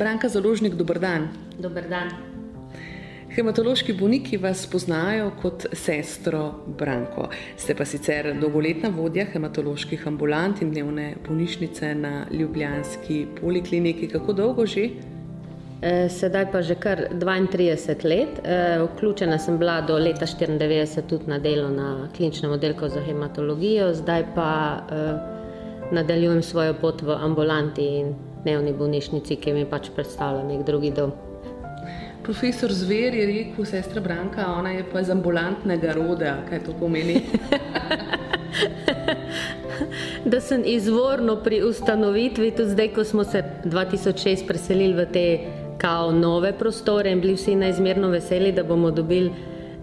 Branka Založnik, dober dan. Dober dan. Hematološki bolniki vas poznajo kot sestro Branko. Ste pa sicer dolgoletna vodja hematoloških ambulant in dnevne bolnišnice na Ljubljanski polikliniki. Kako dolgo že? E, sedaj pa že kar 32 let. E, vključena sem bila do leta 1994 tudi na delo na kliničnem oddelku za hematologijo, zdaj pa e, nadaljujem svojo pot v ambulanti in dnevni bolnišnici, ki mi pač predstavlja nek drugi dom. Profesor Zver je rekel, sestra Branka, ona je pa iz ambulantnega roda. Kaj to pomeni? da sem izvorno pri ustanovitvi, tudi zdaj, ko smo se 2006 preselili v te kao nove prostore in bili vsi najzmerno veseli, da bomo dobili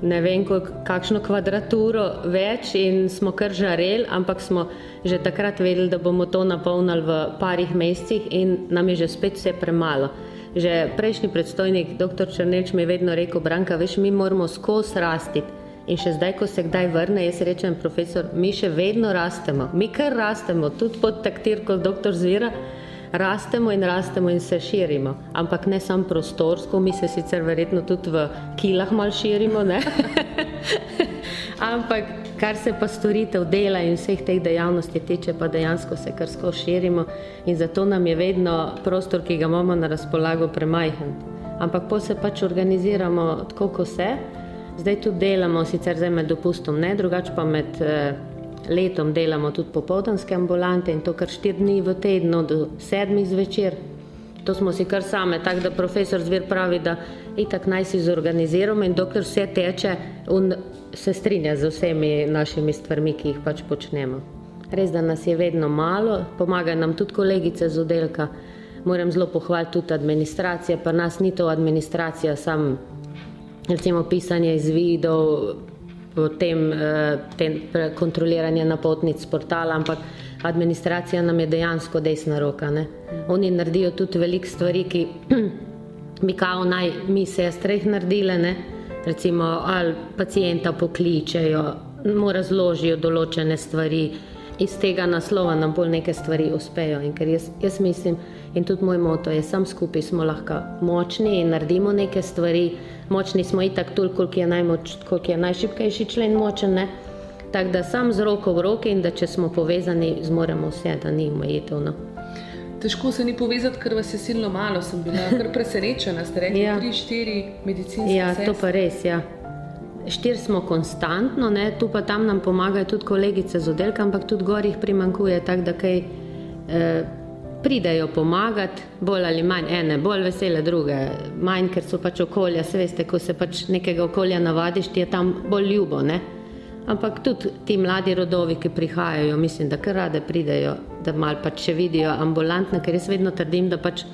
ne vem, kakšno kvadraturo več in smo kar žareli, ampak smo že takrat vedeli, da bomo to napolnili v parih mesecih in nam je že spet vse premalo. Že prejšnji predstojnik, dr. Črnelč, mi je vedno rekel, Branka, veš, mi moramo skozi rasti. In še zdaj, ko se kdaj vrne, jaz rečem, profesor, mi še vedno rastemo, mi kar rastemo, tudi pod taktirko dr. Zvira, rastemo in rastemo in se širimo. Ampak ne samo prostorsko, mi se sicer verjetno tudi v kilah mal širimo, ampak kar se pa storitev dela in vseh teh dejavnosti tiče, pa dejansko se kar skozi širimo in zato nam je vedno prostor, ki ga imamo na razpolago, premajhen. Ampak po se pač organiziramo tako, kot se. Zdaj tudi delamo, sicer zdaj med dopustom, ne drugače pa med eh, letom delamo tudi popoldanske ambulante in to kar štiri dni v tednu do sedmih zvečer. To smo si kar same, tako da profesor Zvir pravi, da itak naj si zorganiziramo in dokler vse teče, on se strinja z vsemi našimi stvarmi, ki jih pač počnemo. Res, da nas je vedno malo, pomagajo nam tudi kolegice z oddelka. Moram zelo pohvaliti tudi administracijo, pa nas ni to administracija, sam recimo pisanje izvidov, potem eh, kontroliranje napotnic portala, ampak administracija nam je dejansko desna roka. Ne? Oni naredijo tudi veliko stvari, ki bi kao naj mi sestre jih naredile, ne? recimo ali pacijenta pokličejo, mu razložijo določene stvari, iz tega naslova nam bolj neke stvari uspejo. In ker jaz, jaz mislim, in tudi moj moto je, sam skupaj smo lahko močni in naredimo neke stvari, močni smo itak toliko, koliko je, najmoč, koliko je najšipkejši člen močen, ne? tako da sam z roko v roki in da če smo povezani, zmoremo vse, da ni omejitev. No. Težko se ni povezati, ker vas je silno malo. Sem bila kar presenečena, ste rekli, ja. tri, štiri medicinske ja, sestre. To pa res, ja. Štiri smo konstantno, ne? tu pa tam nam pomagajo tudi kolegice z oddelka, ampak tudi gor jih primankuje, tako da kaj eh, pridejo pomagati, bolj ali manj ene, bolj vesele druge, manj, ker so pač okolja, sve veste, ko se pač nekega okolja navadiš, ti je tam bolj ljubo. Ne? Ampak tudi ti mladi rodovi, ki prihajajo, mislim, da kar rade pridejo, da malo pač še vidijo ambulantno, ker jaz vedno trdim, da pač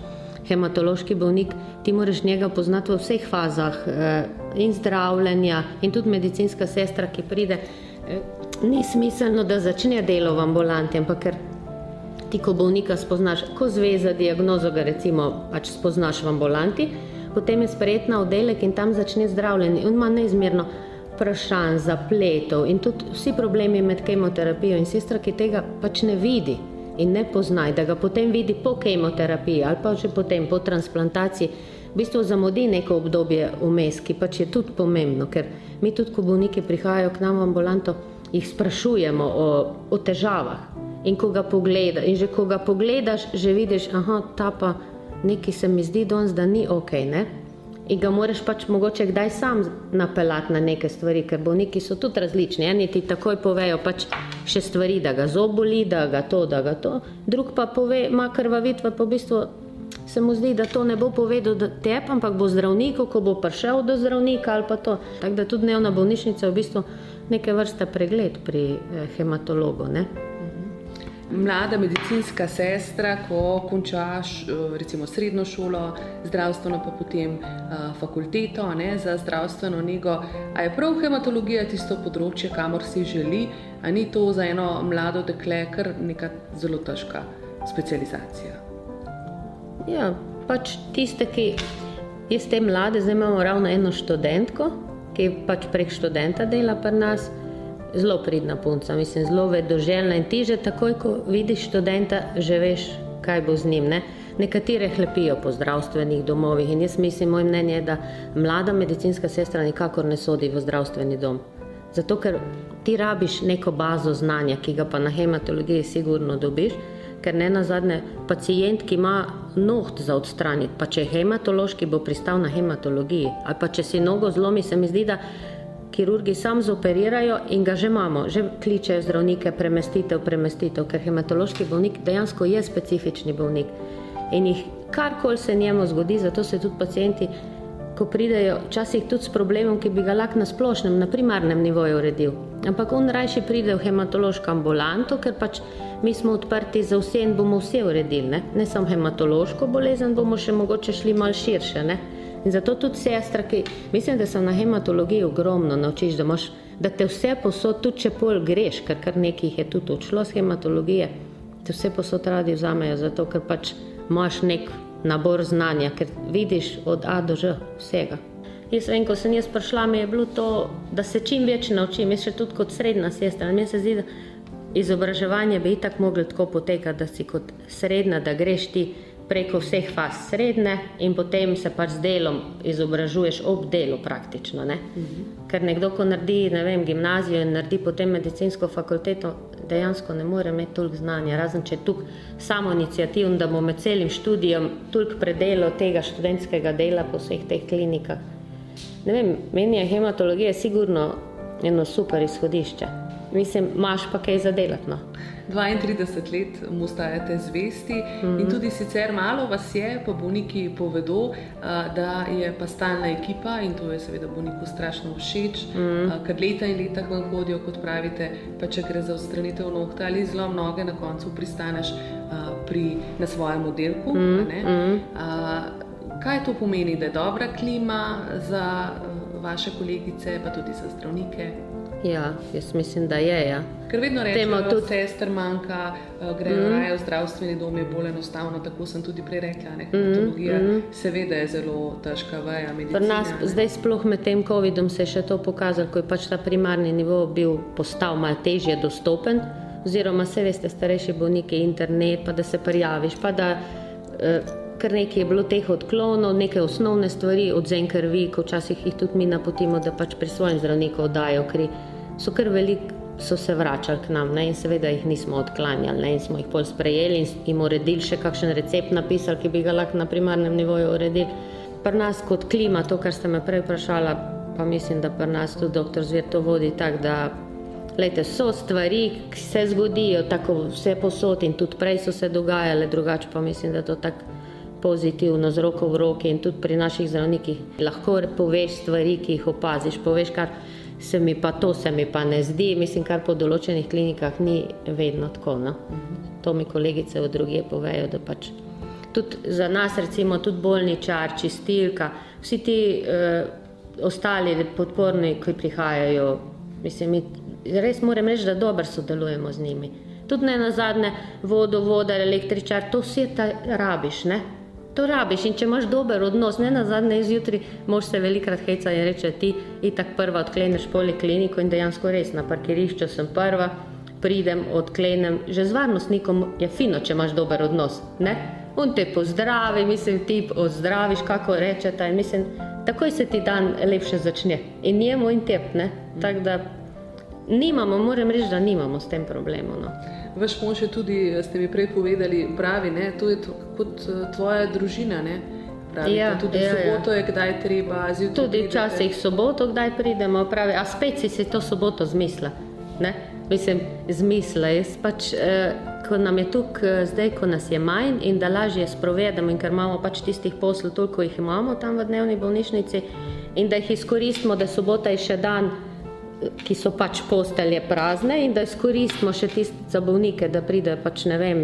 hematološki bolnik, ti moraš njega poznati v vseh fazah eh, in zdravljenja in tudi medicinska sestra, ki pride. Eh, ni smiselno, da začne delo v ambulanti, ampak ker ti, ko bolnika spoznaš, ko zveza diagnozo, ga recimo pač spoznaš v ambulanti, potem je sprejet na oddelek in tam začne zdravljenje. On ima neizmerno vprašanj, zapletov in tudi vsi problemi med kemoterapijo in sestra, ki tega pač ne vidi in ne pozna, da ga potem vidi po kemoterapiji ali pa že potem po transplantaciji, v bistvu zamudi neko obdobje vmes, ki pač je tudi pomembno, ker mi tudi, ko bolniki prihajajo k nam v ambulanto, jih sprašujemo o, o težavah in ko ga pogleda in že ko ga pogledaš, že vidiš, aha, ta pa nekaj se mi zdi danes, da ni ok, ne? In ga moraš pač mogoče kdaj sam napeljati na neke stvari, ker bolniki so tudi različni. Eni ti takoj povejo pač še stvari, da ga zoboli, da ga to, da ga to, drug pa pove, ima krvavitve, pa v bistvu se mu zdi, da to ne bo povedal tebi, ampak bo zdravniku, ko bo prišel do zdravnika ali pa to. Tako da tudi dnevna bolnišnica je v bistvu neke vrste pregled pri eh, hematologu. Ne? Mlada medicinska sestra, ko končaš eh, recimo srednjo šolo, zdravstveno pa potem uh, fakulteto ne, za zdravstveno nego. A je prav hematologija tisto področje, kamor si želi, a ni to za eno mlado dekle kar neka zelo težka specializacija? Ja, pač tiste, ki jaz te mlade, zdaj imamo ravno eno študentko, ki pač prek študenta dela pri nas zelo pridna punca, mislim, zelo vedoželjna in ti že takoj, ko vidiš študenta, že veš, kaj bo z njim. Ne? Nekatere hlepijo po zdravstvenih domovih in jaz mislim, moj mnenje je, da mlada medicinska sestra nikakor ne sodi v zdravstveni dom. Zato, ker ti rabiš neko bazo znanja, ki ga pa na hematologiji sigurno dobiš, ker ne na zadnje, pacijent, ki ima noht za odstraniti, pa če je hematološki, bo pristal na hematologiji. Ali pa če si nogo zlomi, se mi zdi, da kirurgi sam zoperirajo in ga že imamo, že kličejo zdravnike, premestitev, premestitev, ker hematološki bolnik dejansko je specifični bolnik in jih karkoli se njemu zgodi, zato se tudi pacijenti, ko pridejo, včasih tudi s problemom, ki bi ga lahko na splošnem, na primarnem nivoju uredil. Ampak on rajši pride v hematološko ambulanto, ker pač mi smo odprti za vse in bomo vse uredili, ne, ne samo hematološko bolezen, bomo še mogoče šli mal širše. Ne? In zato tudi sestra, ki mislim, da se na hematologiji ogromno naučiš, da, moš, da te vse posod, tudi če pol greš, ker kar nekaj je tudi odšlo z hematologije, te vse posod radi vzamejo, zato ker pač imaš nek nabor znanja, ker vidiš od A do Ž vsega. Jaz vem, ko sem jaz prišla, mi je bilo to, da se čim več naučim, jaz še tudi kot srednja sestra. Meni se zdi, da izobraževanje bi itak moglo tako potekati, da si kot srednja, da greš ti preko vseh faz srednje in potem se pač z delom izobražuješ ob delu praktično. Ne? Mhm. Ker nekdo, ko naredi ne vem, gimnazijo in naredi potem medicinsko fakulteto, dejansko ne more imeti toliko znanja, razen če je tukaj samo inicijativno, da bo med celim študijem toliko predelo tega študentskega dela po vseh teh klinikah. Ne vem, meni je hematologija sigurno eno super izhodišče. Mislim, imaš pa kaj zadelati. No? 32 let mu stajate zvesti mm -hmm. in tudi sicer malo vas je, pa bolniki povedo, da je pa stalna ekipa in to je seveda bolniku strašno všeč, mm -hmm. ker leta in leta vam hodijo, kot pravite, pa če gre za odstranitev nohta ali zelo mnoge, na koncu pristaneš pri, na svojem oddelku. Mm -hmm. Kaj to pomeni, da je dobra klima za vaše kolegice, pa tudi za zdravnike? Ja, jaz mislim, da je. Ja. Ker vedno rečemo, da tudi sester manjka, uh, grejo mm. raje v zdravstveni dom, je bolj enostavno. Tako sem tudi prej rekla. Hematologija mm. seveda je zelo težka veja medicine. Nas, zdaj, sploh med tem COVID-om, se je še to pokazalo, ko je pač ta primarni nivo bil postal malo težje dostopen. Oziroma, vse veste, starejši bolniki, internet, pa da se prijaviš. Pa da, uh, Ker nekaj je bilo teh odklonov, neke osnovne stvari, odzem krvi, ko včasih jih tudi mi napotimo, da pač pri svojem zdravniku oddajo kri so kar veliko so se vračali k nam ne? in seveda jih nismo odklanjali ne? in smo jih pol sprejeli in jim uredili še kakšen recept napisali, ki bi ga lahko na primarnem nivoju uredili. Pri nas kot klima, to, kar ste me prej vprašala, pa mislim, da pri nas tudi doktor Zver to vodi tako, da lejte, so stvari, ki se zgodijo tako vse posod in tudi prej so se dogajale, drugače pa mislim, da to tako pozitivno z roko v roki in tudi pri naših zdravnikih lahko poveš stvari, ki jih opaziš, poveš kar se mi pa to se mi pa ne zdi, mislim, kar po določenih klinikah ni vedno tako. No? To mi kolegice v druge povejo, da pač tudi za nas, recimo, tudi bolničar, čistilka, vsi ti eh, ostali podporni, ki prihajajo, mislim, mi res moram reči, da dobro sodelujemo z njimi. Tudi ne na zadnje, vodo, voda, električar, to vse ta rabiš, ne? To rabiš in če imaš dober odnos, ne na zadnje izjutri, moš se velikrat heca in reče ti, itak prva odkleneš polikliniko in dejansko res na parkirišču sem prva, pridem, odklenem, že z varnostnikom je fino, če imaš dober odnos, ne? On te pozdravi, mislim, ti ozdraviš, kako rečete mislim, takoj se ti dan lepše začne in njemu in ne? Tako da nimamo, moram reči, da nimamo s tem problemom, no. Vaš mož je tudi, ste mi prej povedali, pravi, ne, to je to, kot eh, tvoja družina. Ne? Pravi, ja, tudi ja, soboto ja. je, kdaj treba zjutraj. Tudi včasih soboto, kdaj pridemo, pravi, a spet si se to soboto zmisla. Ne? Mislim, zmisla. Jaz pač, eh, ko nam je tukaj, eh, zdaj, ko nas je manj in da lažje sprovedemo, in ker imamo pač tistih poslov, toliko jih imamo tam v dnevni bolnišnici, in da jih izkoristimo, da sobota je še dan ki so pač postelje prazne in da izkoristimo še tiste za bolnike, da pride pač ne vem,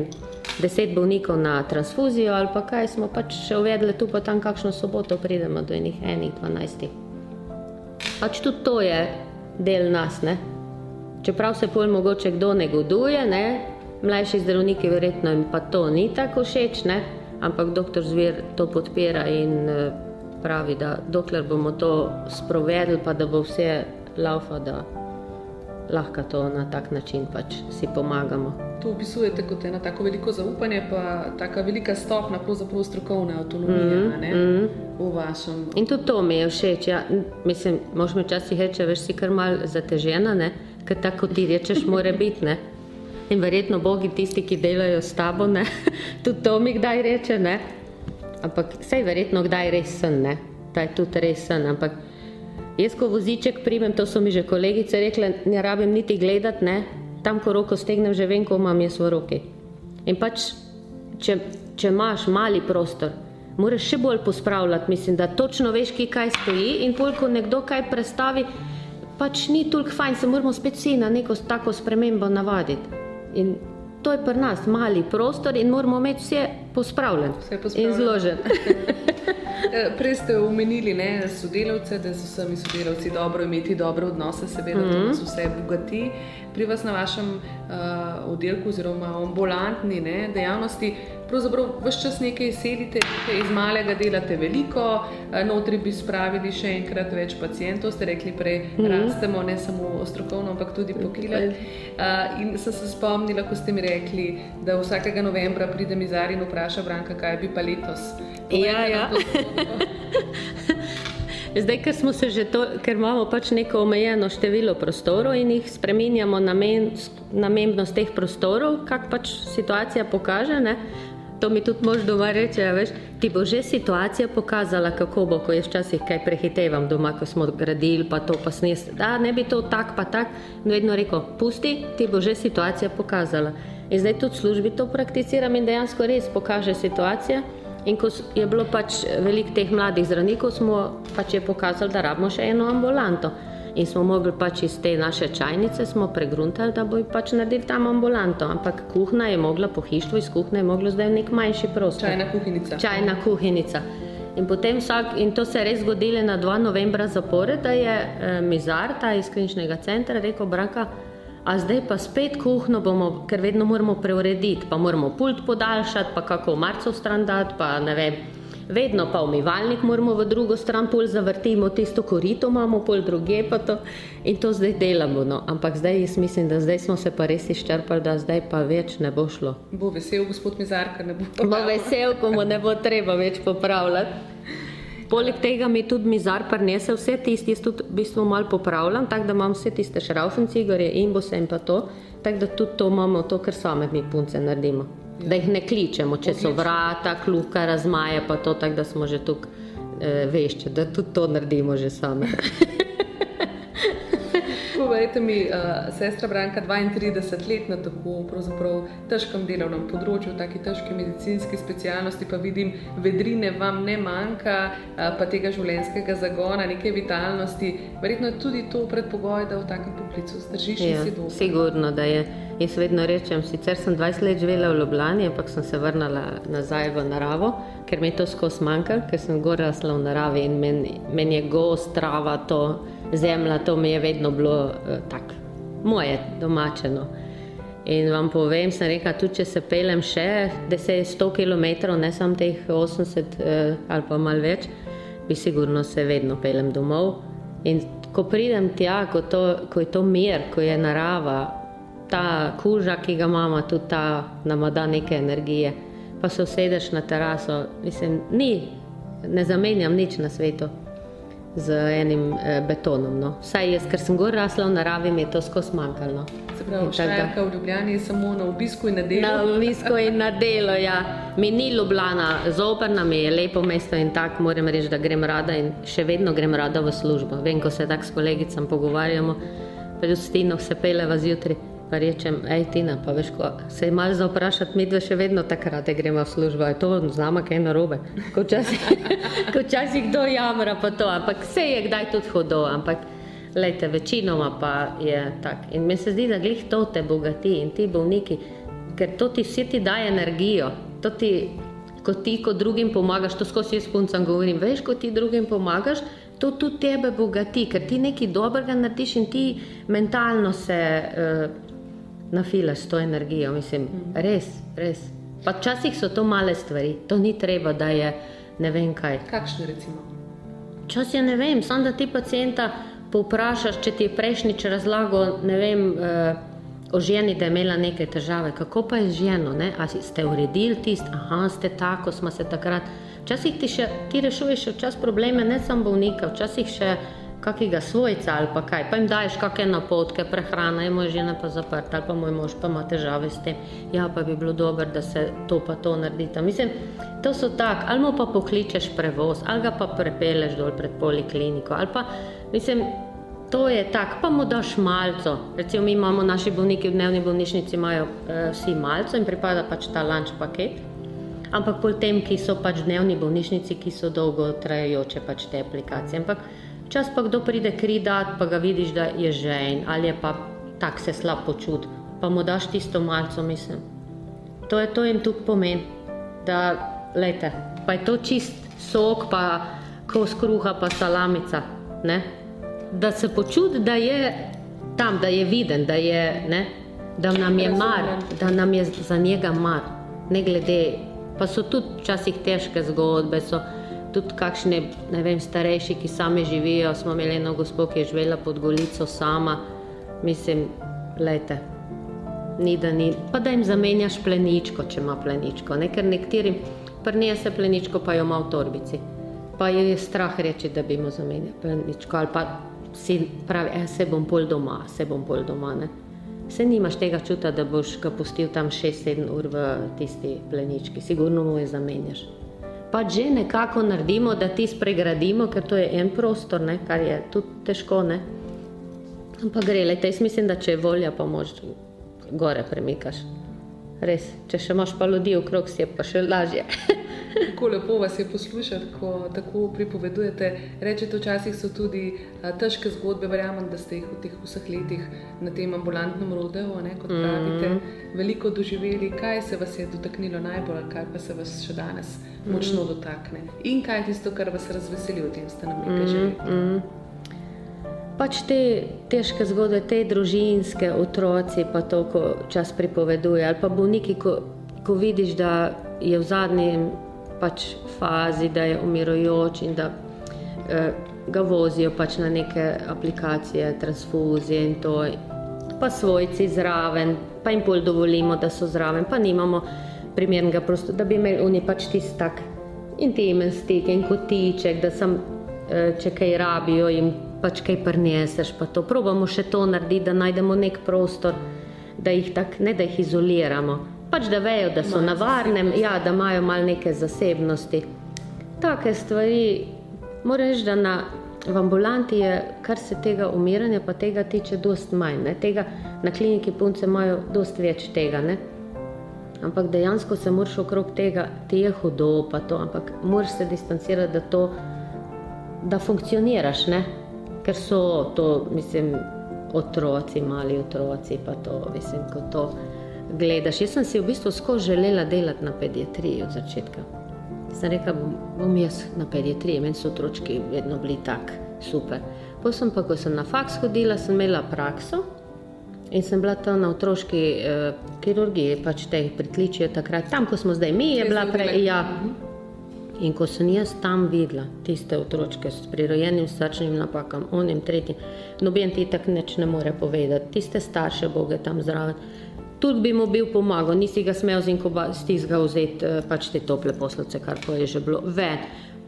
deset bolnikov na transfuzijo ali pa kaj smo pač še uvedli tu pa tam kakšno soboto pridemo do enih enih, dvanajstih. Pač tudi to je del nas, ne. Čeprav se pol mogoče kdo negoduje, ne, mlajši zdravniki verjetno jim pa to ni tako všeč, ne, ampak doktor Zvir to podpira in pravi, da dokler bomo to sprovedli, pa da bo vse laufa, da lahko to na tak način pač si pomagamo. To opisujete kot eno tako veliko zaupanje, pa tako velika stopna strokovne avtonomije mm -hmm. ne, Mhm. v vašem. In tudi to mi je všeč. Ja. Mislim, mož mi včasih reče, veš si kar mal zatežena, ne? ker tako ti rečeš, mora biti. Ne? In verjetno bogi tisti, ki delajo s tabo, ne? tudi to mi kdaj reče. Ne? Ampak sej verjetno kdaj res sen, ne? da je tudi res sen. Ampak jaz, ko voziček primem, to so mi že kolegice rekle, ne rabim niti gledati, ne? tam, ko roko stegnem, že vem, ko imam jaz v roki. In pač, če, če imaš mali prostor, moraš še bolj pospravljati, mislim, da točno veš, kje kaj stoji in pol, ko nekdo kaj prestavi, pač ni toliko fajn, se moramo spet vsi na neko tako spremembo navaditi. In to je pri nas mali prostor in moramo imeti vse pospravljeno Vse in pospravljeno. zloženo. Eh, Prej ste omenili ne, sodelavce, da so vsemi sodelavci dobro imeti dobre odnose, seveda mm -hmm. to nas vse bogati. Pri vas na vašem uh, oddelku oziroma ambulantni ne, dejavnosti pravzaprav vse čas nekaj sedite, nekaj iz malega delate veliko, uh, notri bi spravili še enkrat več pacijentov, ste rekli prej, mm -hmm. rastemo ne samo strokovno, ampak tudi po kilah. Uh, in sem se spomnila, ko ste mi rekli, da vsakega novembra pride mizar in vpraša Branka, kaj bi pa letos. Ja, Povejte ja. zgodbo. Zdaj, ker, smo se že to, ker imamo pač neko omejeno število prostorov in jih spremenjamo namen, namembnost teh prostorov, kak pač situacija pokaže. Ne? To mi tudi mož doma reče, a veš, ti bo že situacija pokazala, kako bo, ko jaz včasih kaj prehitevam doma, ko smo gradili, pa to pa snes, da ne bi to tak pa tak. In vedno rekel, pusti, ti bo že situacija pokazala. In zdaj tudi v službi to prakticiram in dejansko res pokaže situacija. In ko je bilo pač veliko teh mladih zdravnikov, smo pač je pokazali, da rabimo še eno ambulanto. In smo mogli pač iz te naše čajnice smo pregruntali, da bojo pač naredili tam ambulanto. Ampak kuhna je mogla po hištvu, iz kuhne je moglo zdaj v nek manjši prostor. Čajna kuhinjica. Čajna kuhinjica. In, potem vsak, in to se je res zgodilo na 2 novembra zapored, da je eh, Mizar, ta iz kliničnega centra, rekel: Branka, a zdaj pa spet kuhno bomo, ker vedno moramo preurediti, pa moramo pult podaljšati, pa kako v marcu stran dati, pa ne vem. Vedno pa umivalnik moramo v drugo stran, pol zavrtimo tisto korito, imamo pol druge pa to in to zdaj delamo. No. Ampak zdaj jaz mislim, da zdaj smo se pa res izčrpali, da zdaj pa več ne bo šlo. Bo vesel gospod Mizar, ker ne bo Bo vesel, ko mu ne bo treba več popravljati. Poleg tega mi tudi mizar prinese vse tisto, jaz tudi v bistvu malo popravljam, tako da imam vse tiste šraufen cigarje in bose in pa to, tako da tudi to imamo, to, kar same mi punce naredimo. Da jih ne kličemo, če so vrata, kluka, razmaje pa to, tako da smo že tukaj e, vešče, da tudi to naredimo že same. Povejte mi, uh, sestra Branka, 32 let na tako težkem delovnem področju, taki težki medicinski specialnosti, pa vidim, vedrine vam ne manjka, uh, pa tega življenjskega zagona, neke vitalnosti. Verjetno je tudi to predpogoj, da v takem poklicu zdržiš in Ja, si dober. sigurno, da je. Jaz vedno rečem, sicer sem 20 let živela v Ljubljani, ampak sem se vrnila nazaj v naravo, ker mi je to skozi manjkalo, ker sem gor rasla v naravi in meni, meni je gost, trava, to zemlja, to mi je vedno bilo eh, tako moje, domačeno. In vam povem, sem rekla, tudi če se pelem še 10-100 km, ne samo teh 80 eh, ali pa malo več, bi sigurno se vedno pelem domov. In ko pridem tja, ko, to, ko je to mir, ko je narava, ta kuža, ki ga imamo, tudi ta nama da neke energije, pa se usedeš na teraso, mislim, ni, ne zamenjam nič na svetu z enim eh, betonom. No. Vsaj jaz, ker sem gor rasla v naravi, mi je to skozi manjkalo. No. Se pravi, Štajerka v Ljubljani je samo na obisku in na delu. Na obisko in na delo, ja. Mi ni Ljubljana, zoprna mi je lepo mesto in tako moram reči, da grem rada in še vedno grem rada v službo. Vem, ko se tako s kolegicam pogovarjamo, pa tudi s Tino se peleva zjutraj. Pa rečem, hej, Tina, pa veš, ko se je malo za vprašati, mi dve še vedno takrat gremo v službo, je to z nama kaj narobe. Ko včasih ko včasih kdo jamra, pa to, ampak vse je kdaj tudi hodo, ampak Lejte, večinoma pa je tako. In mi se zdi, da glih to te bogati in ti bolniki, ker to ti vsi ti daje energijo. To ti, ko ti kot drugim pomagaš, to skozi jaz puncam govorim, veš, ko ti drugim pomagaš, to tudi tebe bogati, ker ti nekaj dobrega narediš in ti mentalno se uh, nafilaš to energijo. Mislim, res, res. Pa včasih so to male stvari, to ni treba, da je ne vem kaj. Kakšne recimo? Čas je ne vem, samo da ti pacijenta povprašaš, če ti je prejšnjič razlagal, ne vem, uh, o ženi, da je imela neke težave, kako pa je z ženo, ne? a ste uredili tist, aha, ste tako, smo se takrat. Včasih ti, še, ti rešuješ še včas probleme, ne samo bolnika, včasih še kakega svojca ali pa kaj, pa jim daješ kakšne napotke, prehrana je moja žena pa zaprta ali pa moj mož pa ima težave s tem, ja pa bi bilo dobro, da se to pa to naredita. Mislim, to so tak, ali mu pa pokličeš prevoz, ali ga pa prepeleš dol pred polikliniko, ali pa, mislim, to je tak, pa mu daš malco. Recimo mi imamo naši bolniki v dnevni bolnišnici, imajo uh, vsi malco in pripada pač ta lunch paket. Ampak pol tem, ki so pač dnevni bolnišnici, ki so dolgo trajajoče pač te aplikacije. Ampak Čas pa kdo pride kri dat, pa ga vidiš, da je žen ali je pa tak se slab počut, pa mu daš tisto malco, mislim. To je to in tu pomen, da, lejte, pa je to čist sok, pa kos kruha, pa salamica, ne? Da se počut, da je tam, da je viden, da je, ne? Da nam je mar, da nam je za njega mar, ne glede, pa so tudi včasih težke zgodbe, so, tudi kakšne vem, starejši, ki sami živijo. Smo imeli eno gospod, ki je živela pod Golico sama, mislim, lete. Ni da ni, pa da jim zamenjaš pleničko, če ima pleničko. Ne? Ker nekaterim prnije se pleničko, pa jo ima v torbici. Pa je strah reči, da bi mu zamenjal pleničko. Ali pa si pravi, e, se bom pol doma, se bom pol doma. Ne? Se nimaš tega čuta, da boš ga pustil tam 6-7 ur v tisti plenički, sigurno mu je zamenjaš pa že nekako naredimo, da ti spregradimo, ker to je en prostor, ne, kar je tudi težko. Ne. Ampak gre, le, jaz mislim, da če je volja, pa mož gore premikaš. Res, če še imaš pa ljudi okrog, si je pa še lažje. Kako lepo vas je poslušati, ko tako pripovedujete. Rečete, včasih so tudi a, težke zgodbe, verjamem, da ste jih v teh vseh letih na tem ambulantnem rodeu, kot pravite, mm. veliko doživeli. Kaj se vas je dotaknilo najbolj, kaj pa se vas še danes mm. močno dotakne? In kaj je tisto, kar vas razveseli, o tem ste nam nekaj mm. že rekli? Mm pač te težke zgodbe, te družinske otroci, pa to, ko čas pripoveduje, ali pa bolniki, ko, ko vidiš, da je v zadnji pač fazi, da je umirujoč in da eh, ga vozijo pač na neke aplikacije, transfuzije in to, pa svojci zraven, pa jim bolj dovolimo, da so zraven, pa nimamo primernega prostora, da bi imeli oni pač tisti tak intimen stik in kotiček, da sem, eh, če kaj rabijo, jim pač kaj prneseš, pa to probamo še to narediti, da najdemo nek prostor, da jih tako ne da jih izoliramo. Pač da vejo, da so na varnem, ja, da imajo malo neke zasebnosti. Take stvari, moram reči, da na, v ambulanti je, kar se tega umiranja, pa tega tiče, dosti manj. Ne? Tega na kliniki punce imajo dosti več tega. Ne? Ampak dejansko se moraš okrog tega, ti je hudo, pa to, ampak moraš se distancirati, da to, da funkcioniraš. Ne? Ker so to, mislim, otroci, mali otroci, pa to, mislim, ko to gledaš. Jaz sem si v bistvu skozi želela delati na pediatriji od začetka. Sem rekla, bom jaz na pediatriji, meni so otročki vedno bili tako super. Potem pa, ko sem na faks hodila, sem imela prakso in sem bila tam na otroški eh, kirurgiji, pač te pritličijo takrat, tam, ko smo zdaj mi, je bila prej. Ja, In ko sem jaz tam videla tiste otroke s prirojenim srčnim napakam, onim tretjim, noben ti tako neč ne more povedati, tiste starše boge tam zraven. Tudi bi mu bil pomagal, nisi ga smel z inkubacij vzeti, eh, pač te tople poslovce, kar pa je že bilo. Ve,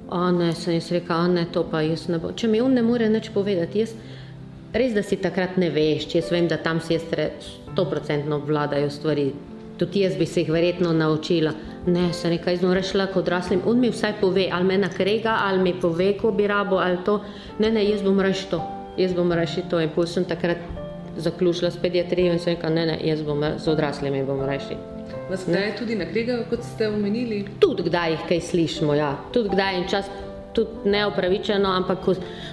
a ne, sem jaz rekel, a ne, to pa jaz ne bo. Če mi on ne more nič povedati, jaz, res da si takrat ne veš, jaz vem, da tam sestre 100% vladajo stvari, tudi jaz bi se jih verjetno naučila. Ne, se nekaj znore šla kot odraslim. On mi vsaj pove, ali me nakrega, ali mi pove, ko bi rabo, ali to. Ne, ne, jaz bom reči to, jaz bom reči to. In potem sem takrat zaključila s pediatrijo in sem rekla, ne, ne, jaz bom z odraslimi bom reči. Vas kdaj tudi nakrega, kot ste omenili? Tudi kdaj jih kaj slišimo, ja. Tudi kdaj in čas tudi neopravičeno, ampak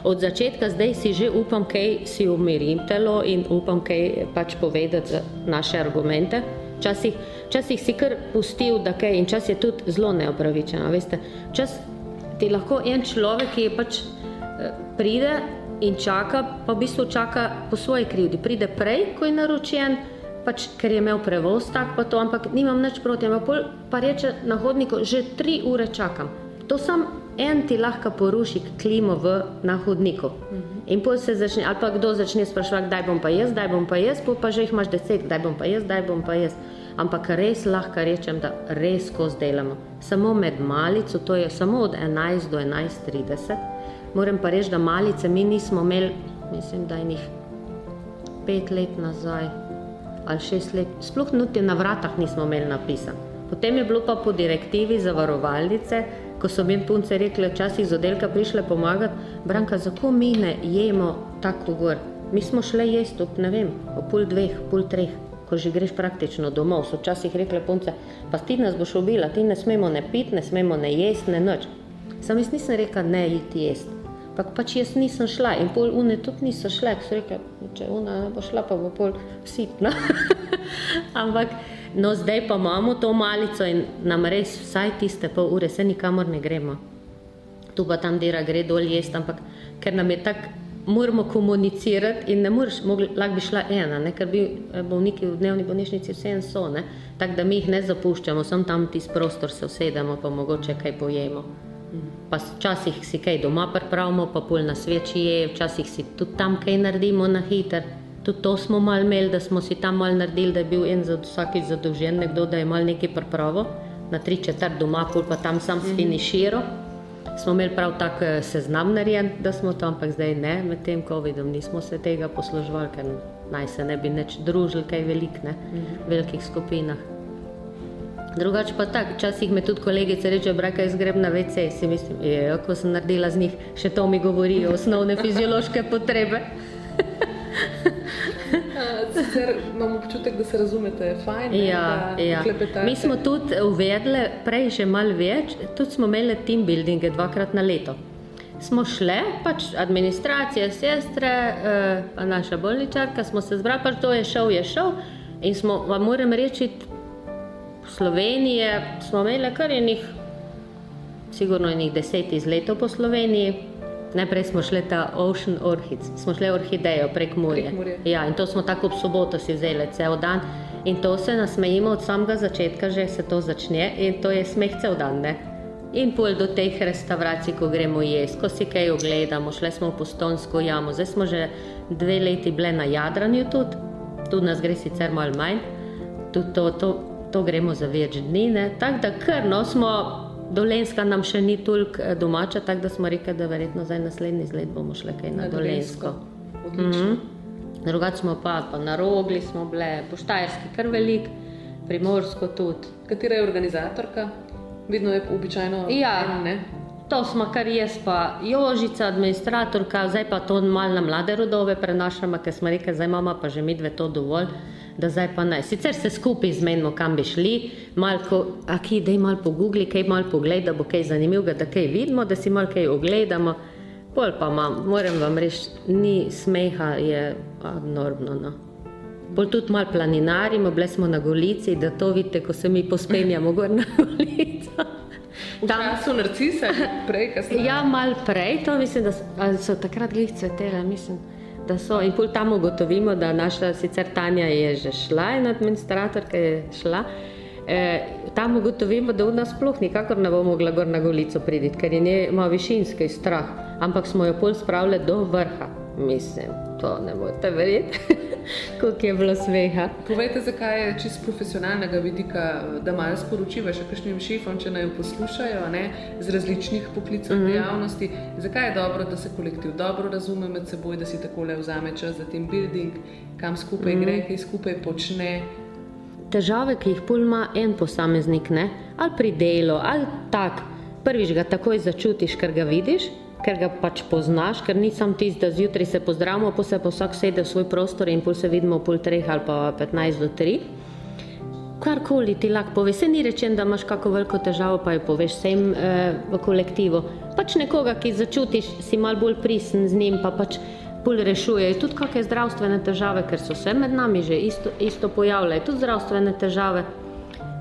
od začetka zdaj si že upam, kaj si umirim telo in upam, kaj pač povedati naše argumente. Včasih, včasih si kar pustil, da kaj in čas je tudi zelo neopravičeno. Veste, čas ti lahko en človek, ki je pač eh, pride in čaka, pa v bistvu čaka po svoji krivdi. Pride prej, ko je naročen, pač, ker je imel prevoz tak, pa to, ampak nimam nič proti. Ampak pol pa reče na hodniku, že tri ure čakam. To sam en ti lahko poruši klimo v, na hodniku. -huh. In pol se začne, ali pa kdo začne sprašovati, kdaj bom pa jaz, kdaj bom pa jaz, pol pa že jih imaš deset, kdaj bom pa jaz, kdaj bom pa jaz. Ampak res lahko rečem, da res ko zdelamo. Samo med malico, to je samo od 11 do 11.30. Moram pa reči, da malice mi nismo imeli, mislim, da jih pet let nazaj ali šest let, sploh niti na vratah nismo imeli napisan. Potem je bilo pa po direktivi zavarovalnice, ko so mi punce rekli, včasih z oddelka prišle pomagati, Branka, zakaj mi ne jemo tako gor? Mi smo šli jesti ob ne vem, ob pol dveh, pol treh, ko že greš praktično domov. So včasih rekli punce, pa ti nas boš ubila, ti ne smemo ne piti, ne smemo ne jesti, ne noč. Sam jaz nisem rekel, ne iti jesti. Pa pač jaz nisem šla in pol une tudi niso šle, ker so rekli, če una ne bo šla, pa bo pol sitna. Ampak No, zdaj pa imamo to malico in nam res vsaj tiste pol ure, se nikamor ne gremo. Tu pa tam dela, gre dol jesti, ampak ker nam je tako, moramo komunicirati in ne moreš, lahko bi šla ena, ne? ker bi eh, bolniki v dnevni bolnišnici vse en so, tako da mi jih ne zapuščamo, sem tam tisti prostor, se usedemo, pa mogoče kaj pojemo. Pa včasih si kaj doma pripravimo, pa pol na sveči je, včasih si tudi tam kaj naredimo na hiter. Tudi to smo mal imeli, da smo si tam mal naredili, da je bil en za vsakič zadolžen nekdo, da je mal nekaj pripravo, na tri četrt doma, pol pa tam sam spiniširo. Smo imeli prav tak eh, seznam narejen, da smo tam, ampak zdaj ne, med tem COVID-om nismo se tega posluževali, ker naj se ne bi neč družili kaj velik, ne, v velikih skupinah. Drugače pa tako, včasih me tudi kolegice reče, braka, jaz grem na WC, si mislim, je, ko sem naredila z njih, še to mi govorijo, osnovne fiziološke potrebe. Sicer imamo občutek, da se razumete, fajn. Ja, ne, ja. Mi smo tudi uvedli, prej že malo več, tudi smo imeli team buildinge dvakrat na leto. Smo šli, pač administracija, sestre, eh, pa naša bolničarka, smo se zbrali, pač to je šel, je šel. In smo, vam moram reči, Slovenije smo imeli kar enih, sigurno enih deset izletov po Sloveniji. Najprej smo šli ta Ocean Orchids, smo šli orhidejo prek Murje. Ja, in to smo tako ob soboto si vzeli cel dan. In to se nasmejimo od samega začetka, že se to začne in to je smeh cel dan. Ne? In pol do teh restavracij, ko gremo jesti, ko si kaj ogledamo, šli smo v postonsko jamo, zdaj smo že dve leti bile na Jadranju tudi, tudi nas gre sicer malo manj, tudi to, to, to gremo za več dni, tako da kar no smo Dolenska nam še ni toliko eh, domača, tako da smo rekli, da verjetno za naslednji izlet bomo šli kaj na, na Dolensko. Mm -hmm. Drugače smo pa, pa na rogli, smo bile poštajerski, kar velik, primorsko tudi. Katera je organizatorka? Vidno je običajno. Ja, en, to smo kar jaz, pa Jožica, administratorka, zdaj pa to malo na mlade rodove prenašamo, ker smo rekli, zdaj imamo pa že medve to dovolj da zdaj pa ne. Sicer se skupaj zmenimo, kam bi šli, malo, a ki da je malo po Google, kaj malo pogled, da bo kaj zanimivega, da kaj vidimo, da si malo kaj ogledamo. Pol pa imam, moram vam reči, ni smeha, je abnormno. No. Pol tudi malo planinarimo, bili smo na Golici, da to vidite, ko se mi pospenjamo gor na Golico. Tam so narcise, prej, kasneje. Ja, malo prej, to mislim, da so takrat glih cvetele, mislim da so. In pol tam ugotovimo, da naša sicer Tanja je že šla in administratorka je šla. E, tam ugotovimo, da v nas sploh nikakor ne bo mogla gor na golico priditi, ker je njema višinski strah, ampak smo jo pol spravili do vrha. Mislim, to ne morete verjeti, koliko je bilo smeha. Povejte, zakaj je čisto profesionalnega vidika, da malo sporočiva še kakšnim šefom, če naj jo poslušajo ne, z različnih poklicov mm -hmm. dejavnosti. Zakaj je dobro, da se kolektiv dobro razume med seboj, da si tako le vzame čas za team building, kam skupaj mm -hmm. gre, kaj skupaj počne. Težave, ki jih pol ima en posameznik, ne? ali pri delu, ali tak, prvič ga takoj začutiš, ker ga vidiš ker ga pač poznaš, ker nisem tisti, da zjutraj se pozdravimo, pa se pa vsak sede v svoj prostor in pol se vidimo pol treh ali pa 15 do 3. karkoli ti lahko poveš. Se ni rečen, da imaš kako veliko težavo, pa jo poveš vsem eh, v kolektivu. Pač nekoga, ki začutiš, si mal bolj prisen z njim, pa pač bolj rešuje. Tudi kakšne zdravstvene težave, ker so se med nami že isto, isto pojavljale, tudi zdravstvene težave.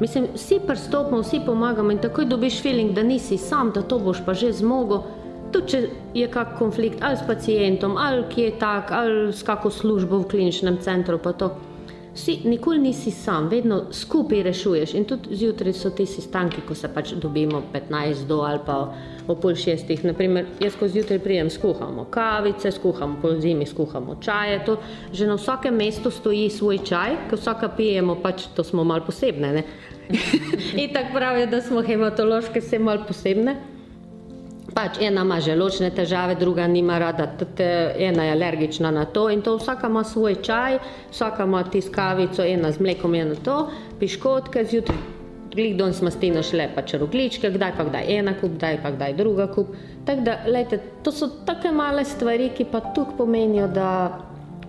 Mislim, vsi prstopimo, vsi pomagamo in takoj dobiš feeling, da nisi sam, da to boš pa že zmogel. Tudi če je kak konflikt ali s pacijentom, ali ki je tak, ali s kako službo v kliničnem centru, pa to. Vsi, nikoli nisi sam, vedno skupaj rešuješ. In tudi zjutraj so ti sestanki, ko se pač dobimo 15 do ali pa o pol šestih. Naprimer, jaz ko zjutraj prijem, skuhamo kavice, skuhamo po zimi, skuhamo čaje. To, že na vsakem mestu stoji svoj čaj, ko vsaka pijemo, pač to smo mal posebne. In tako pravijo, da smo hematološke, vse mal posebne. Pač ena ima želočne težave, druga nima rada, tete, ena je alergična na to in to vsaka ima svoj čaj, vsaka ima tiskavico, ena z mlekom, ena to, piškotke zjutraj. Glih don smo stino šle pa čarogličke, kdaj pa kdaj ena kup, kdaj pa kdaj druga kup. Tako da, lejte, to so take male stvari, ki pa tukaj pomenijo, da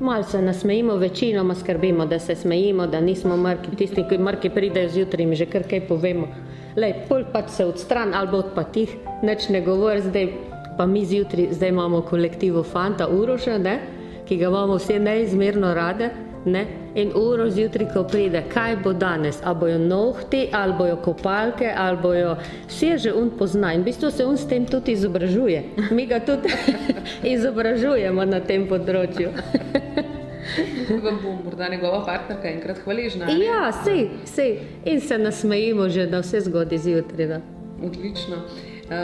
malo se nasmejimo, večinoma skrbimo, da se smejimo, da nismo mrki, tisti, ki mrki pridejo zjutraj in že kar kaj povemo le, pol pač se odstran ali pa pa tih, neč ne govori, zdaj pa mi zjutraj, zdaj imamo kolektivo Fanta Uroša, ne, ki ga imamo vse neizmerno rade. Ne? In uro zjutraj, ko pride, kaj bo danes, ali bojo nohti, ali bojo kopalke, ali bojo vse že un pozna. In v bistvu se un s tem tudi izobražuje. Mi ga tudi izobražujemo na tem področju. vam bo morda njegova partnerka enkrat hvaležna. Ja, sej, sej. In se nasmejimo že na vse zgodbe zjutraj. Odlično. Uh,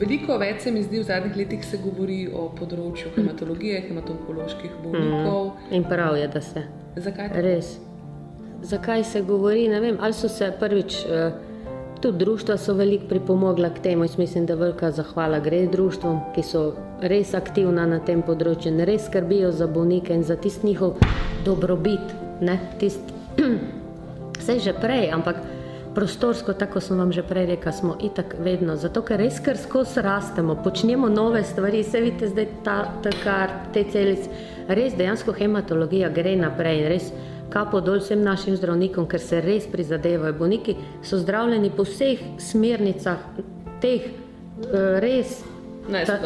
veliko več se mi zdi v zadnjih letih se govori o področju hematologije, hematoloških bolnikov. Mm. In prav je, da se. Zakaj? Res. Zakaj se govori? Ne vem, ali so se prvič. Uh, Tudi društva so veliko pripomogla k temu. Jaz mislim, da velika zahvala gre društvom, ki so res aktivna na tem področju res skrbijo za bolnike in za tisti njihov dobrobit. Tist, vse že prej, ampak prostorsko, tako sem vam že prej rekel, smo itak vedno. Zato, ker res kar skozi rastemo, počnemo nove stvari, se vidite zdaj ta, ta kar, te celice. Res dejansko hematologija gre naprej in res kapo dol vsem našim zdravnikom, ker se res prizadevajo. Bolniki so zdravljeni po vseh smernicah, teh eh, res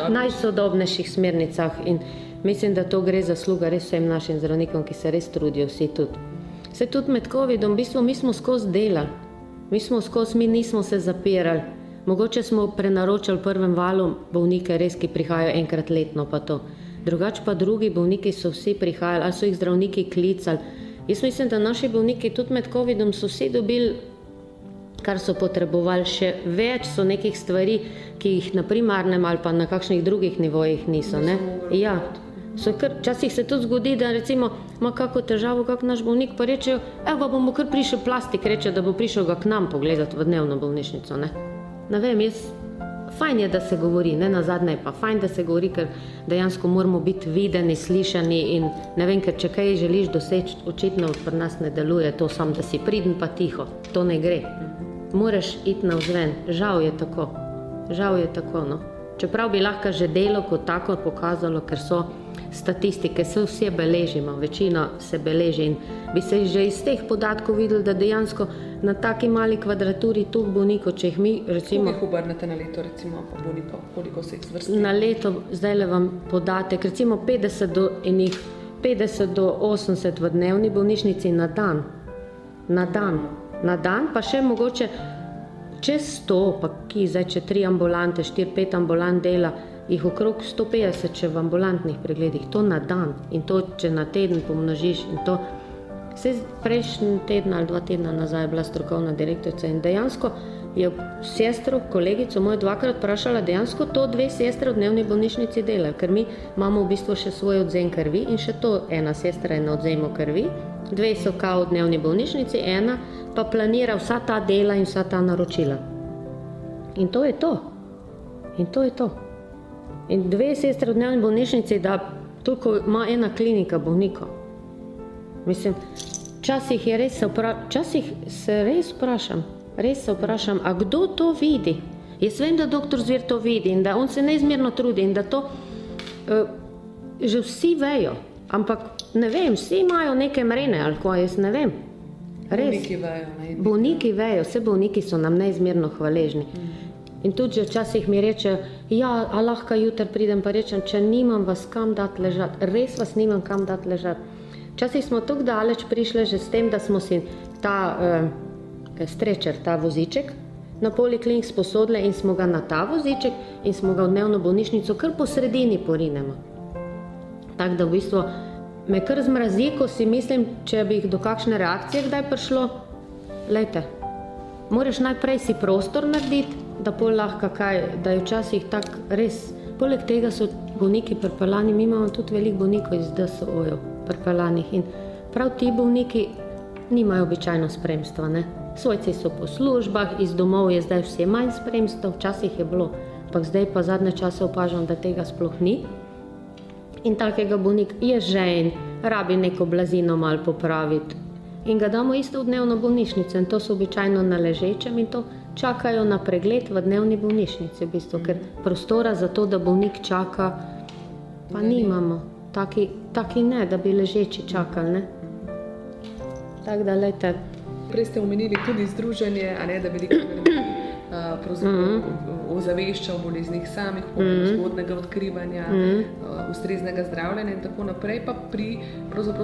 najsodobnejših smernicah. In mislim, da to gre za sluga res vsem našim zdravnikom, ki se res trudijo, vsi tudi. Se tudi med COVID-om, v bistvu mi smo skozi delali, mi smo skozi, mi nismo se zapirali. Mogoče smo prenaročali prvem valu bolnike, res, ki prihajajo enkrat letno, pa to. Drugače pa drugi bolniki so vsi prihajali, ali so jih zdravniki klicali. Jaz mislim, da naši bolniki tudi med COVID-om so vsi dobili, kar so potrebovali, še več so nekih stvari, ki jih na primarnem ali pa na kakšnih drugih nivojih niso. Ne? Ja. Včasih se tudi zgodi, da recimo, ima kako težavo, kak naš bolnik, pa rečejo, evo bomo kar prišel plastik, reče, da bo prišel ga k nam pogledati v dnevno bolnišnico. Ne, ne vem, jaz fajn je, da se govori, ne na zadnje je pa fajn, da se govori, ker dejansko moramo biti videni, slišani in ne vem, ker če kaj želiš doseči, očitno pri nas ne deluje to sam, da si pridn pa tiho, to ne gre. Moraš iti na vzven, žal je tako, žal je tako, no. Čeprav bi lahko že delo kot tako pokazalo, ker so statistike, se vse beležimo, večina se beleži in bi se že iz teh podatkov videli, da dejansko na taki mali kvadraturi tu bolnikov, če jih mi recimo... Koliko jih obrnete na leto, recimo, pa bolnikov, koliko se jih zvrsti? Na leto, zdaj le vam podatek, recimo 50 do enih, 50 do 80 v dnevni bolnišnici na dan. Na dan. Na dan, pa še mogoče čez 100, pa ki zdaj, če tri ambulante, 4-5 ambulant dela, jih okrog 150, če v ambulantnih pregledih, to na dan in to, če na teden pomnožiš. Vse prejšnji teden ali dva tedna nazaj je bila strokovna direktorica in dejansko je sestro, kolegico mojo dvakrat vprašala, dejansko to dve sestre v dnevni bolnišnici delajo, ker mi imamo v bistvu še svoj odzem krvi in še to ena sestra je na odzemu krvi, dve so kao v dnevni bolnišnici, ena pa planira vsa ta dela in vsa ta naročila. In to je to. In to je to. In dve sestre v dnevni bolnišnici, da toliko ima ena klinika bolnikov. Mislim, včasih je res se, včasih se res vprašam, res se vprašam, a kdo to vidi? Jaz vem, da doktor Zver to vidi in da on se neizmerno trudi in da to uh, že vsi vejo, ampak ne vem, vsi imajo neke mrene ali kaj, jaz ne vem. Res. Bolniki vejo. Ne? Bolniki vejo, vse bolniki so nam neizmerno hvaležni. In tudi včasih mi reče, ja, a lahko jutri pridem, pa rečem, če nimam vas kam dati ležati, res vas nimam kam dati ležati. Včasih smo tako daleč prišli že s tem, da smo si ta uh, strečer, ta voziček na poliklinik sposodili in smo ga na ta voziček in smo ga v dnevno bolnišnico kar po sredini porinemo. Tako da v bistvu me kar zmrazi, ko si mislim, če bi jih do kakšne reakcije kdaj prišlo, lejte, moraš najprej si prostor narediti, da pol lahko kaj, da je včasih tako res. Poleg tega so bolniki pripeljani, mi imamo tudi veliko bolnikov iz DSO-jev pripeljanih in prav ti bolniki nimajo običajno spremstva. Ne? Svojci so po službah, iz domov je zdaj vse manj spremstva, včasih je bilo, ampak zdaj pa zadnje čase opažam, da tega sploh ni. In takega bolnika je žen, rabi neko blazino malo popraviti. In ga damo isto v dnevno bolnišnico, in to so običajno na ležečem, in to čakajo na pregled v dnevni bolnišnici, v bistvu, ker prostora za to, da bolnik čaka, pa nimamo. Taki, taki ne, da bi ležeči čakali. Ne? Tako da, lejte, Prej ste omenili tudi združenje, a ne da veliko ljudi Mhm. Ozavešča o boleznih samih, pomenu zgodnega odkrivanja, Mhm. uh, ustreznega zdravljenja in tako naprej, pa pri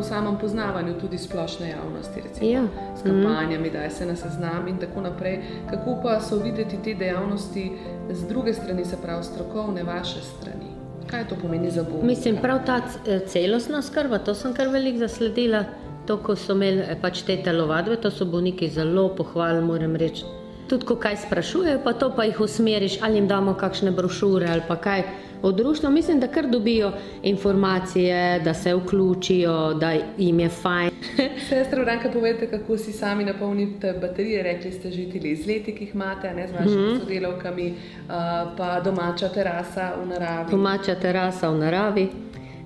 samem poznavanju tudi splošne javnosti, recimo Ja. s kampanjami, da se na seznam in tako naprej. Kako pa so videti te dejavnosti z druge strani, se pravi strokovne, vaše strani? Kaj to pomeni za bolnika? Mislim, prav ta eh, celostna skrba, to sem kar veliko zasledila. To, ko so imeli eh, pač te telovadbe, to so bolniki zelo pohvalili, moram reči. Tudi, ko kaj sprašujejo, pa to pa jih usmeriš, ali jim damo kakšne brošure ali pa kaj. Od društva mislim, da kar dobijo informacije, da se vključijo, da jim je fajn. Sestra Branka, povejte, kako si sami napolnite baterije. Rekli ste že ti izleti, ki jih imate, ne z vašimi mm -hmm. sodelavkami, uh, pa domača terasa v naravi. Domača terasa v naravi.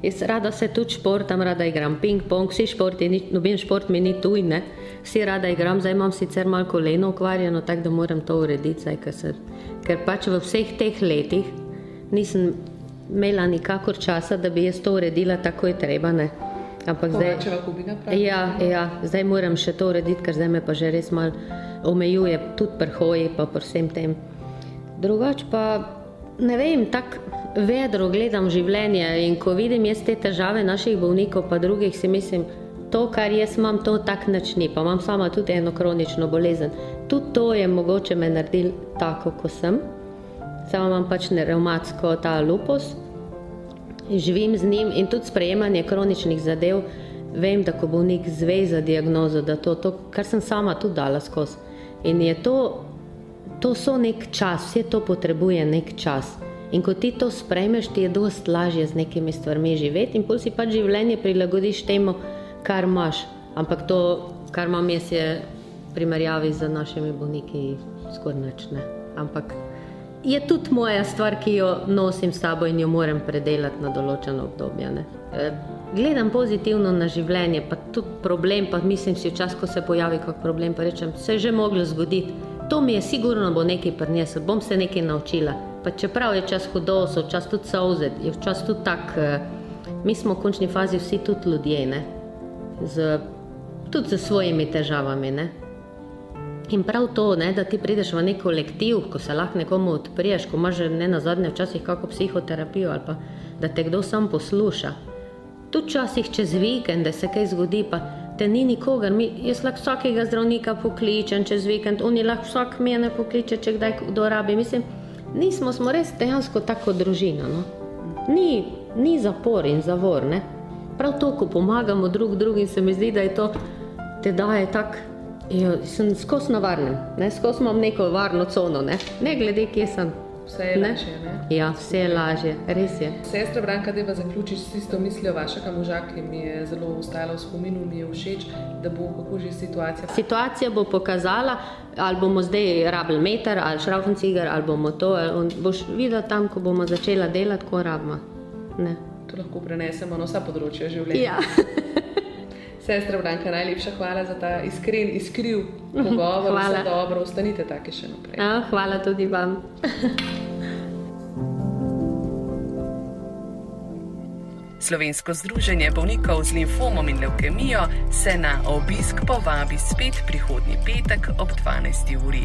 Jaz rada se tudi športam, rada igram ping-pong, vsi športi, noben šport mi ni tuj, ne. Vsi rada igram, zdaj imam sicer malo koleno okvarjeno, tako da moram to urediti, zdaj, ker, se, ker pač v vseh teh letih nisem imela nikakor časa, da bi jaz to uredila tako je treba, ne. Ampak zdaj, ja, ja, zdaj moram še to urediti, ker zdaj me pa že res malo omejuje, tudi prhoji pa pri vsem tem. Drugač pa ne vem, tako vedro gledam življenje in ko vidim jaz te težave naših bolnikov, pa drugih, si mislim, to, kar jaz imam, to tak nič ni. Pa imam sama tudi eno kronično bolezen. Tudi to je mogoče me naredil tako, kot sem. Sama imam pač reumatsko ta lupus, živim z njim in tudi sprejemanje kroničnih zadev. Vem, da ko bolnik zve za diagnozo, da to, to kar sem sama tudi dala skozi. In je to, to so nek čas, vse to potrebuje nek čas. In ko ti to sprejmeš, ti je dosti lažje z nekimi stvarmi živeti in pol si pač življenje prilagodiš temu, kar imaš. Ampak to, kar imam jaz, je v primerjavi z našimi bolniki skoraj nič. Ne. Ampak je tudi moja stvar, ki jo nosim s sabo in jo moram predelati na določeno obdobje. Ne. E, Gledam pozitivno na življenje, pa tudi problem, pa mislim si včasih, ko se pojavi kak problem, pa rečem, se je že moglo zgoditi. To mi je sigurno bo nekaj prineslo, bom se nekaj naučila. Pa čeprav je čas hudo, so včasih tudi solze, je včasih tudi tak, eh, mi smo v končni fazi vsi tudi ljudje, ne? Z, tudi z svojimi težavami. Ne? In prav to, ne, da ti prideš v nek kolektiv, ko se lahko nekomu odpriješ, ko imaš ne na zadnje včasih kako psihoterapijo ali pa da te kdo sam posluša. Tudi včasih čez vikende se kaj zgodi, pa te ni nikogar. Mi, jaz lahko vsakega zdravnika pokličem čez vikend, oni lahko vsak mene pokliče, če kdaj kdo rabi. Mislim, nismo smo res dejansko tako družina. No? Ni, ni zapor in zavor. Ne? Prav to, ko pomagamo drug drugim, se mi zdi, da je to te daje tak. Jo, sem skozi na varnem, ne? skozi imam neko varno cono, ne, ne glede, kje sem. Vse je Ne? lažje. Ne? Ja, vse je lažje, res je. Sestra Branka, da pa zaključiš s tisto mislijo vašega moža, ki mi je zelo ostala v spominu, mi je všeč, da bo kako že situacija. Situacija bo pokazala, ali bomo zdaj rabili meter ali šraufenciger, ali bomo to. Ali on, boš videl tam, ko bomo začela delati, ko rabimo. Ne. To lahko prenesemo na vsa področja življenja. Ja. Sestra Branka, najlepša hvala za ta iskren, iskriv pogovor. Hvala. Vse dobro, ostanite take še naprej. Ja, hvala tudi vam. Slovensko združenje bolnikov z limfomom in leukemijo se na obisk povabi spet prihodnji petek ob 12. uri.